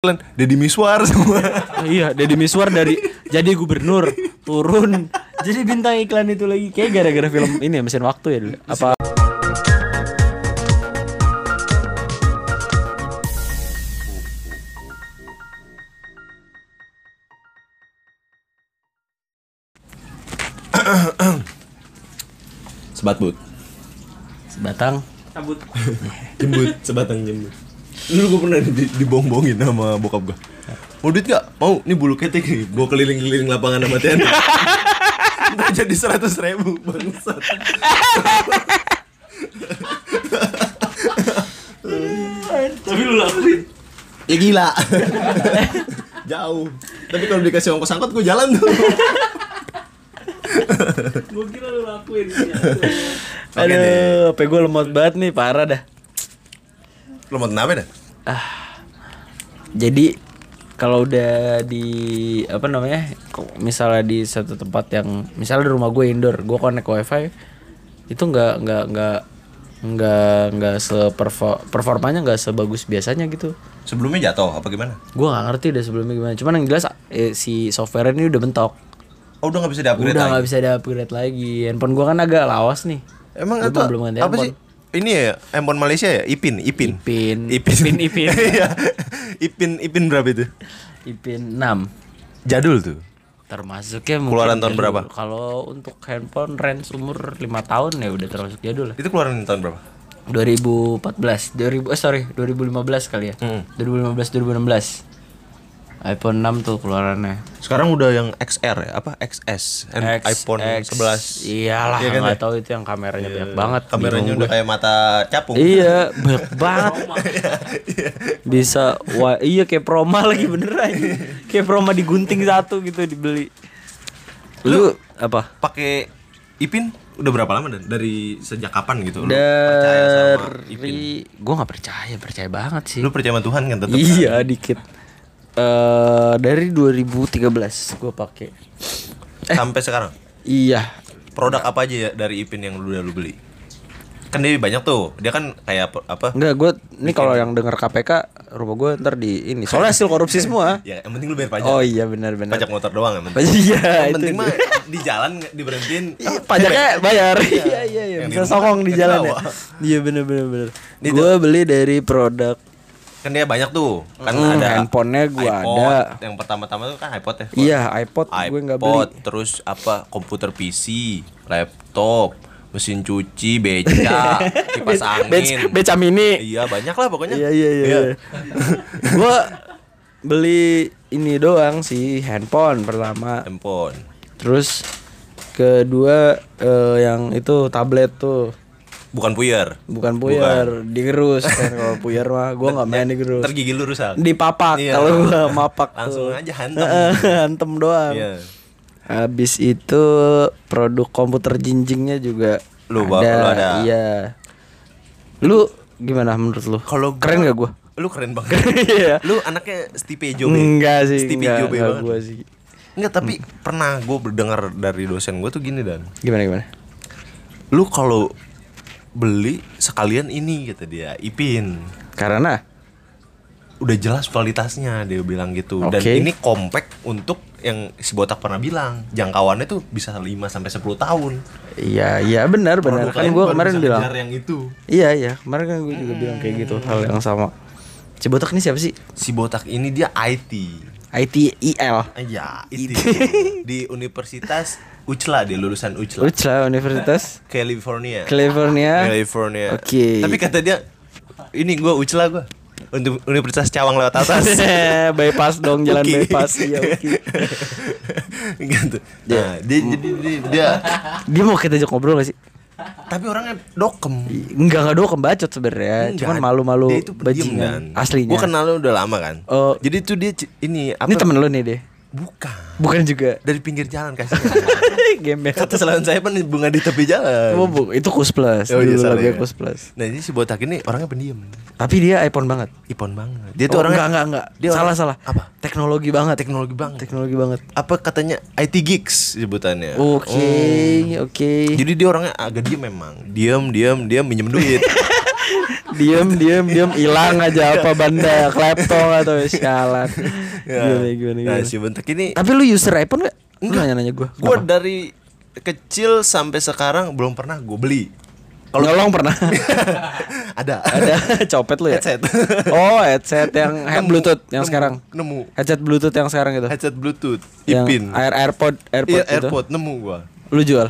Deddy Miswar semua. iya, Deddy Miswar dari jadi gubernur turun jadi bintang iklan itu lagi. Kayak gara-gara film ini ya mesin waktu ya dulu. Apa Sebat but. sebatang Jembut, sebatang jembut. Dulu gue pernah di, dibong-bongin sama bokap gue. Mau duit gak? Mau, ini bulu ketek nih. Gue keliling-keliling lapangan sama Tiana. Ntar jadi seratus ribu bangsat. Tapi lu lakuin. Ya gila. Jauh. Tapi kalau dikasih ongkos angkot gue jalan tuh. Gue kira lu lakuin. Deh. Aduh, apa gue lemot banget nih, parah dah. Lo mau kenapa dah? Jadi kalau udah di apa namanya, kok misalnya di satu tempat yang misalnya di rumah gue indoor, gue connect wifi, itu nggak nggak nggak nggak nggak seperfo performanya nggak sebagus biasanya gitu. Sebelumnya jatuh apa gimana? Gue nggak ngerti deh sebelumnya gimana. Cuman yang jelas eh, si software ini udah bentok. Oh udah gak bisa di-upgrade udah nggak bisa di upgrade lagi. Handphone gue kan agak lawas nih. Emang Gua itu belum ganti apa handphone. sih? Ini ya, handphone Malaysia ya? Ipin, Ipin. Ipin. Ipin. Ipin, Ipin. Iya. Ipin, Ipin berapa itu? Ipin 6 Jadul tuh. termasuknya mungkin Keluaran tahun jadul. berapa? Kalau untuk handphone range umur 5 tahun ya udah termasuk jadul lah. Itu keluaran tahun berapa? 2014, 2000 eh sorry, 2015 kali ya. Hmm. 2015 2016. iPhone 6 tuh keluarannya. Sekarang udah yang XR ya? Apa? XS? And X- iPhone X- 11. Iyalah, Iya kan ya? tahu itu yang kameranya banyak banget. Kameranya udah gue. kayak mata capung. Iya, banyak banget. Bisa wah iya kayak Proma lagi beneran. kayak Proma digunting satu gitu dibeli. Lu apa? Pakai Ipin udah berapa lama dan dari sejak kapan gitu? Lu percaya sama Ipin? Dari gua nggak percaya, percaya banget sih. Lu percaya sama Tuhan kan tetap? iya, dikit. Eh dari 2013 gua pakai. Sampai sekarang. Iya. Produk apa aja ya dari Ipin yang lu udah lu beli? Kan dia banyak tuh. Dia kan kayak apa? Enggak, gua ini kalau yang denger KPK rumah gua ntar di ini. Soalnya hasil korupsi semua. Ya, yang penting lu bayar pajak. Oh iya benar benar. Pajak motor doang yang penting. Iya, yang penting mah di jalan diberhentiin. Iya, pajaknya bayar. Iya iya iya. Bisa sokong di jalan ya. Iya bener bener. Itu- Gue beli dari produk Kan dia banyak tuh. Kan Hmm, ada handphonenya gua iPod. ada. Yang pertama-tama tuh kan iPod ya. Iya iPod gue nggak beli. iPod, terus apa komputer PC, laptop, mesin cuci, beca, kipas angin. beca mini. Iya banyak lah pokoknya. Iya iya iya. gue beli ini doang sih handphone pertama. Handphone. Terus kedua eh, yang itu tablet tuh Bukan puyer. bukan puyer digerus kan kalau puyer mah gue nggak main digerus Ntar gigi lu rusak. dipapak Iya. kalau gue mapak Langsung tuh. aja hantam. hantem doang Iya. Habis itu produk komputer jinjingnya juga Lu, Bang, lu ada. Iya. Lu gimana menurut lu? Kalau keren gak gua? Lu keren banget. Iya. lu anaknya Steve Jobs. Enggak sih, Stevie enggak, Jobs enggak banget. gua sih. Enggak, tapi pernah gue berdengar dari dosen gue tuh gini dan Gimana gimana? lu kalau beli sekalian ini kata dia Ipin. Karena? Udah jelas kualitasnya dia bilang gitu. Dan Oke. ini compact untuk yang si botak pernah bilang. Jangkauannya tuh bisa 5 sampai 10 tahun. Iya iya benar benar. Kan baru kemarin bilang. yang itu. Iya iya, kemarin kan gua juga bilang kayak gitu hal yang sama. Cibotak ini siapa sih? si botak ini dia IT ITIL. ya itu di Universitas Ucla dia lulusan Ucla Ucla Universitas California California. California Oke. tapi kata dia ini gua Ucla gua untuk Universitas Cawang lewat atas bypass dong jalan Uki. bypass iya oke. gitu nah, dia jadi dia, dia Dia mau kita ajak ngobrol gak sih? tapi orangnya dokem Enggak enggak doang kebacot sebenarnya, cuman malu-malu dia bajingan Dan. aslinya. Gua kenal lu udah lama kan. Oh. Jadi tuh dia ini apa? Ini temen lu nih deh. Bukan. Bukan juga. Dari pinggir jalan kasih. Gembel. Kata selain saya kan bunga di tepi jalan. Oh, bu, itu Kus Plus. Oh, iya, Dulu lagunya ya. Kus Plus. Nah ini si botak ini orangnya pendiam. Tapi dia iPhone banget. Ipon banget. Dia tuh Oh, orangnya enggak enggak enggak. Dia salah orang- salah. Apa? Teknologi banget. Teknologi banget. Teknologi banget. Apa katanya IT gigs sebutannya. Oke, Oh. oke. Jadi dia orangnya agak diam memang. Diam, diam, diam minjem duit. diem diem diem hilang aja apa banda kleptong atau sialan gimana gimana Nah, si bentek ini tapi lu user iPhone gak? Lu nanya nanya gue gue dari kecil sampai sekarang belum pernah gue beli. kalau nyolong pernah Ada. ada copet lu ya Headset. oh headset yang head bluetooth yang Nemu, sekarang Nemu. headset bluetooth yang sekarang itu Headset Bluetooth. Ipin. air airpod airpod Iya, itu AirPod nemu gua. lu jual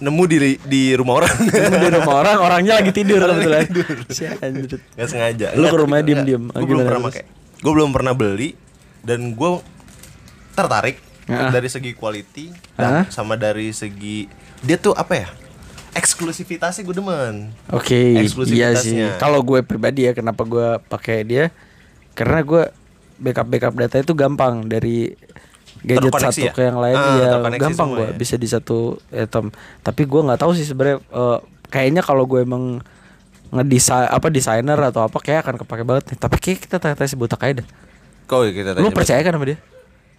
Nemu di di rumah orang. Lu di rumah orang orangnya lagi tidur kebetulan Si anjir. Gak sengaja. Lu ke rumahnya diem-diem. Gue Ah, belum pernah pakai. Gue belum pernah beli dan gue tertarik Ah. dari segi quality Ah. dan sama dari segi dia tuh apa ya? Eksklusivitasnya gue demen. Oke, iya sih. Eksklusivitasnya. Kalau gue pribadi ya, kenapa gue pakai dia? Karena gue backup backup data itu gampang dari gadget satu ya? ke yang lain Ah, ya gampang gue ya? bisa di satu item. Tapi gue nggak tahu sih sebenarnya. eh, kayaknya kalau gue emang ngedesain apa desainer atau apa kayak akan kepake banget nih. Tapi kayak kita tanya si buta kayak dah. Kau kita Lu percaya kan sama dia?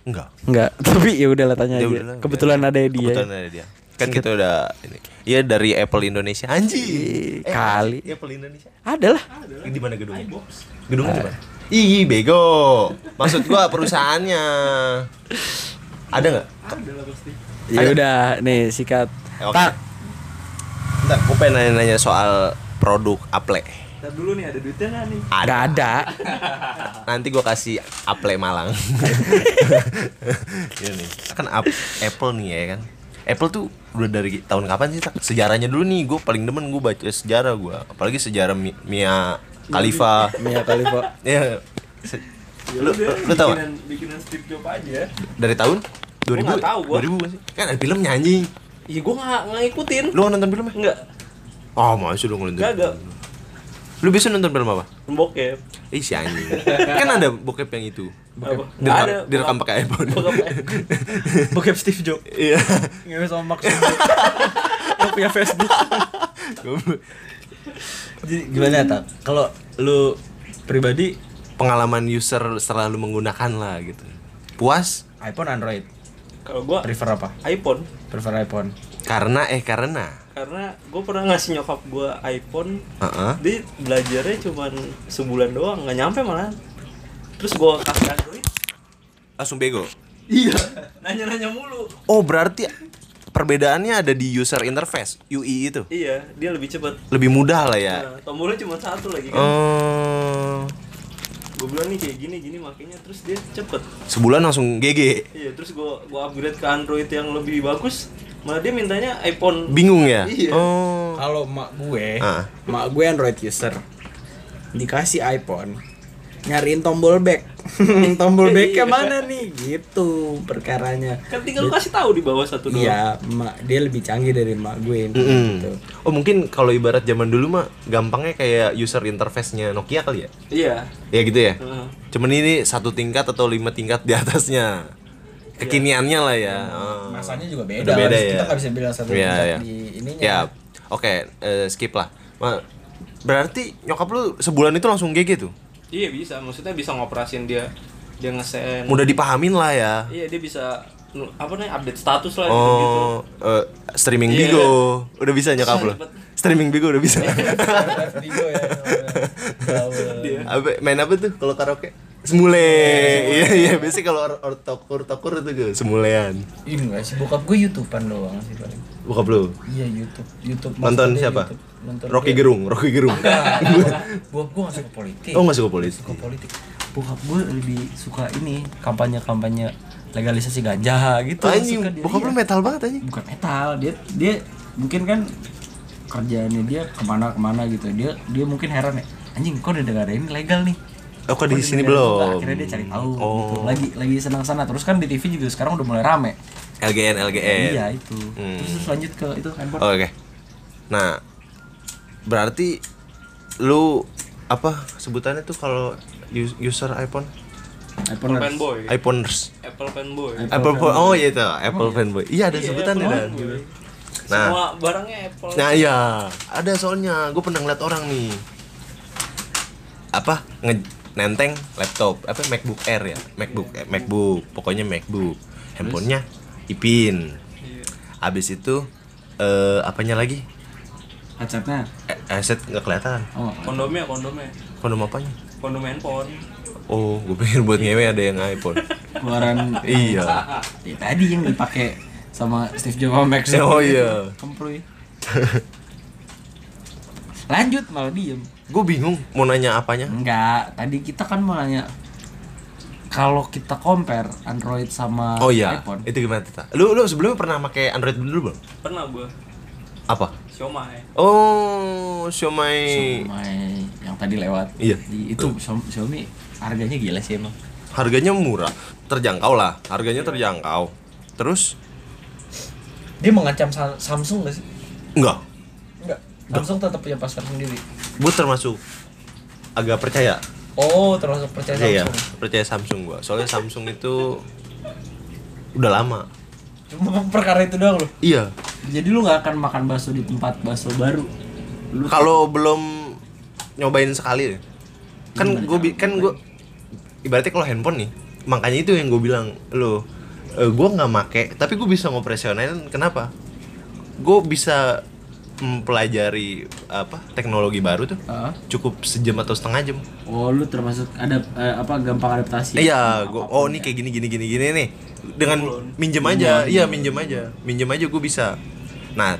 Enggak. Enggak. Tapi ya udah lah tanya Ya aja. udahlah, Kebetulan ada dia. Kebetulan ada dia. Kan kita udah ini. Iya dari Apple Indonesia. Anjing. Ih, kali. Apple Indonesia. Ada lah. Di mana gedungnya? Gedungnya di mana? Ih, bego. Maksud gua perusahaannya. Ada nggak? Ya udah, nih sikat. Oke. Tak. Bentar, gue pengen nanya-nanya soal produk Apple. Ntar dulu nih ada duitnya nggak nih? Gak ada. Nanti gue kasih Apple Malang. Ini nih. Kan Ap- Apple nih ya kan. Apple tuh udah dari tahun kapan sih? Tak? Sejarahnya dulu nih, gue paling demen gue baca sejarah gue. Apalagi sejarah Mi- Mia Khalifa. Mia Khalifa. Ya, Ya lu, lu, gak? bikinan, bikinan Steve Jobs aja. Dari tahun 2000? nggak tahu gua. 2000 gak sih? Kan ada filmnya anjing. Iya gua nggak nggak ngikutin. Lu nonton filmnya? Enggak, Oh, masih lu nonton. Kagak. Lu biasa nonton film apa? bokep. Ih si anjing Kan ada bokep yang itu? Nggak Direkam, ada. direkam pakai iPhone Bokep. Bokep Steve Jobs. Iya Ngewe sama Max. Yang punya Facebook. Jadi gimana tak? Kalau lu pribadi Pengalaman user selalu menggunakan lah gitu Puas? iPhone Android Kalau gua prefer apa? iPhone Prefer iPhone. Karena eh karena karena gue pernah ngasih nyokap gua iPhone Heeh. dia belajarnya cuman sebulan doang nggak nyampe malah terus gua kasih Android Langsung bego iya nanya-nanya mulu Oh berarti Perbedaannya ada di user interface UI itu iya dia lebih cepet Lebih mudah lah ya nah, tombolnya cuma satu lagi kan Oh gue bilang nih kayak gini gini makanya terus dia cepet Sebulan langsung GG iya terus gua gua upgrade ke Android yang lebih bagus malah dia mintanya iPhone Bingung ya? Iya. Oh Kalau mak gue, Ah. mak gue Android user. Dikasih iPhone, nyariin tombol back. tombol backnya mana nih? Gitu perkaranya. kan tinggal lu kasih tahu di bawah satu doang Iya, mak dia lebih canggih dari mak gue Mm-mm. gitu. Oh mungkin kalau ibarat zaman dulu mah gampangnya kayak user interface-nya Nokia kali ya? iya Ya gitu ya? Heeh. Cuman ini satu tingkat atau lima tingkat di atasnya. Kekiniannya lah ya. Oh. Masanya juga beda. Udah beda ya. Kita nggak bisa bilang satu Iya, tingkat iya. di ininya. Ya, oke, eh, skip lah. Ma- berarti nyokap lu sebulan itu langsung GG tuh. Iya bisa maksudnya bisa ngoperasin dia dia ngesen Mudah dipahamin lah ya. iya dia bisa apa namanya update status lah gitu gitu Oh, eh, streaming Iya. Bigo. Udah bisa nyokap lu. Cepet. Streaming Bigo udah bisa. Bigo ya. dia apa, main apa tuh kalau karaoke? Semule. Iya iya, biasanya kalau or, or tokur tokur itu gue semulean. Ini enggak sih bokap gue YouTubean doang sih paling. Bokap lu. Iya YouTube, YouTube. Nonton siapa? YouTube. Nonton Rocky. Gerung, Rocky Gerung. Bokap gue gak suka politik. Oh, masuk ke polisi. suka politik. Bokap gue lebih suka ini kampanye-kampanye legalisasi ganja gitu. Anjing, Suka dia. bokap lu Iya. metal banget anjing. bukan metal dia dia mungkin kan kerjaannya dia ke mana ke mana gitu dia dia mungkin heran ya anjing kok negara ini legal nih Oh, kok di sini itu belum? akhirnya dia cari tahu Oh. gitu lagi lagi senang sana terus kan di TV juga sekarang udah mulai rame LGN, LGN. iya itu Hmm. terus, terus lanjut ke itu handphone Oh, Oke. Nah, berarti lu apa sebutannya tuh kalau us- user iPhone? iPhone fanboy iPhoneers. Apple fanboy Apple, phone. Oh iya itu, Apple fanboy. Iya ada Iya, sebutannya Apple dan. fanboy. Nah. semua barangnya Apple Nah iya, ada soalnya. Gue pernah ngeliat orang nih. Apa nge nenteng laptop apa MacBook Air ya MacBook eh, MacBook pokoknya MacBook handphonenya Ipin Iya. abis itu eh apanya lagi Headsetnya. Eh, headset nggak kelihatan. Oh. kondomnya kondomnya Kondom apanya? kondom handphone Oh, gue pikir buat ngewe ada yang iPhone. Keluaran iya. Ya, tadi yang dipakai sama Steve Jobs sama Max Oh, iya. itu. Kemproy. Lanjut malah diem. Gue bingung mau nanya apanya. Enggak, tadi kita kan mau nanya kalau kita compare Android sama Oh iya, iPhone. itu gimana Tita? Lu lu sebelumnya pernah pakai Android dulu belum? pernah gua Apa? Xiaomi Oh, Xiaomi. Xiaomi yang tadi lewat. Iya. Di- itu Xiaomi Xiaomi harganya gila sih emang. Harganya murah, terjangkau lah. Harganya terjangkau. Terus Dia mengancam Sa- Samsung gak sih? enggak, Enggak. Samsung tetap punya pasar sendiri. Gue termasuk agak percaya. Oh, termasuk percaya Iya, Samsung. percaya Samsung gua. Soalnya Samsung itu udah lama. Cuma perkara itu doang loh. Iya. Jadi lu nggak akan makan bakso di tempat bakso baru. Lu Kalau belum nyobain sekali kan gue kan gue ibaratnya kalau handphone nih makanya itu yang gue bilang lo gue nggak make tapi gue bisa ngoperasionalin kenapa gue bisa mempelajari apa teknologi baru tuh Ah. cukup sejam atau setengah jam. Oh, lu termasuk ada eh, apa gampang adaptasi. iya apa pun oh ya. ini kayak gini gini gini gini nih. Dengan minjem aja. iya minjem aja. Minjem aja gue bisa. Nah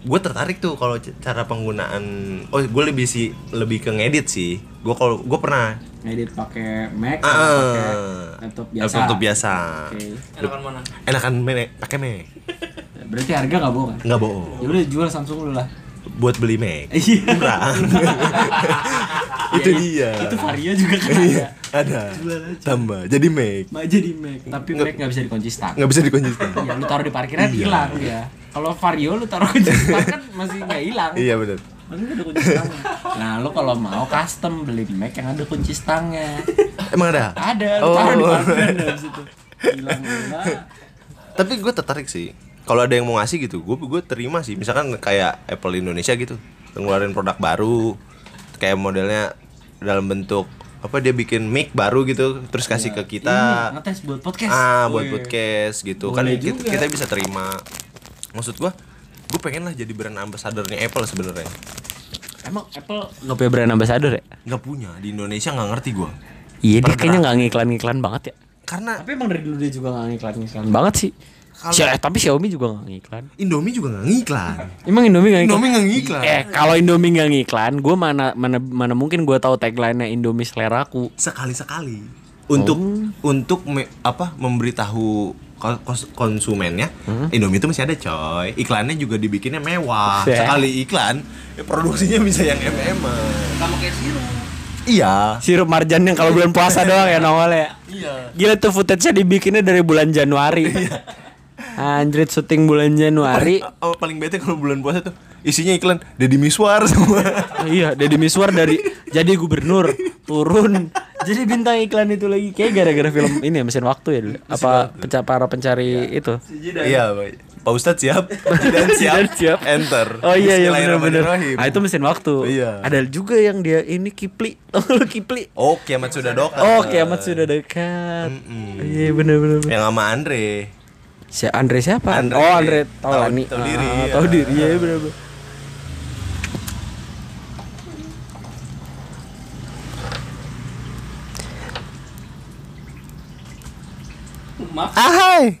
gue tertarik tuh kalau cara penggunaan oh gue lebih sih lebih ke ngedit sih. Gue kalau gue pernah. Ngedit pakai Mac ah, atau pakai laptop biasa. laptop biasa. Oke. enakan mana? Enakan Mac, pakai Mac Berarti harga nggak bohong kan? nggak bohong Ya udah jual Samsung dulu lah. buat beli Mac Iya. murah itu dia Itu Vario juga kan Iya, ada. ada tambah jadi Mac jadi Mac, tapi Mac nggak bisa dikunci stang. nggak bisa dikunci Ya lu taruh di parkiran hilang ya. Kalau Vario lu taruh kunci stang kan masih nggak hilang. iya benar Masih ada kunci stangnya. Nah, lu kalau mau custom beli Mac yang ada kunci stangnya. emang ada Ada, lu Oh. taruh di parkiran dari situ. Hilang tapi gue tertarik sih kalau ada yang mau ngasih gitu gue gue terima sih. Misalkan kayak Apple Indonesia gitu ngeluarin produk baru kayak modelnya dalam bentuk apa dia bikin mic baru gitu terus kasih ke kita. Ini ngetes buat podcast. ah buat podcast gitu. Kan Boleh kita, juga. kita bisa terima. Maksud gue gue pengen lah jadi brand ambassadornya Apple sebenarnya. Emang Apple nggak punya brand ambassador ya? nggak punya. Di Indonesia nggak ngerti gue Iya, dia kayaknya nggak ngiklan-ngiklan banget ya. karena Tapi emang dari dulu dia juga nggak ngiklan-ngiklan. Banget sih. Kalau- Xia- tapi Xiaomi juga nggak ngiklan. Indomie juga nggak ngiklan Emang Indomie nggak ngiklan? Indomie nggak ngiklan Eh, kalau Indomie nggak ngiklan, gue mana mana mana mungkin gue tahu tagline-nya Indomie seleraku. sekali sekali untuk untuk me- apa memberitahu konsumennya Indomie itu masih ada coy iklannya juga dibikinnya mewah Buset. sekali iklan ya produksinya bisa yang mm sama kayak sirup iya Sirup marjan yang kalau bulan puasa doang ya nongol ya. iya Gila tuh footage-nya dibikinnya dari bulan Januari. Anjrit syuting bulan Januari. oh, paling bete kalau bulan puasa tuh isinya iklan Deddy Miswar semua iya, Deddy Miswar dari jadi gubernur turun jadi bintang iklan itu lagi kayak gara-gara film ini ya mesin waktu ya dulu. Apa penca para pencari itu. iya baik Pak Ustadz siap dan siap, Dan siap. enter Oh iya iya benar benar. Bismillahirrahmanirrahim. Ah itu mesin waktu. Iya. Ada juga yang dia ini Kipli. Tahu lu Kipli? oh kiamat sudah dekat Oh, kiamat sudah dekat. Iya benar benar. benar. yang sama Andre Si Andre siapa? Andre. oh, Andre Tahu- Taulani. tahu diri, Ah, ya. Tahu diri. Iya benar benar. maaf ahai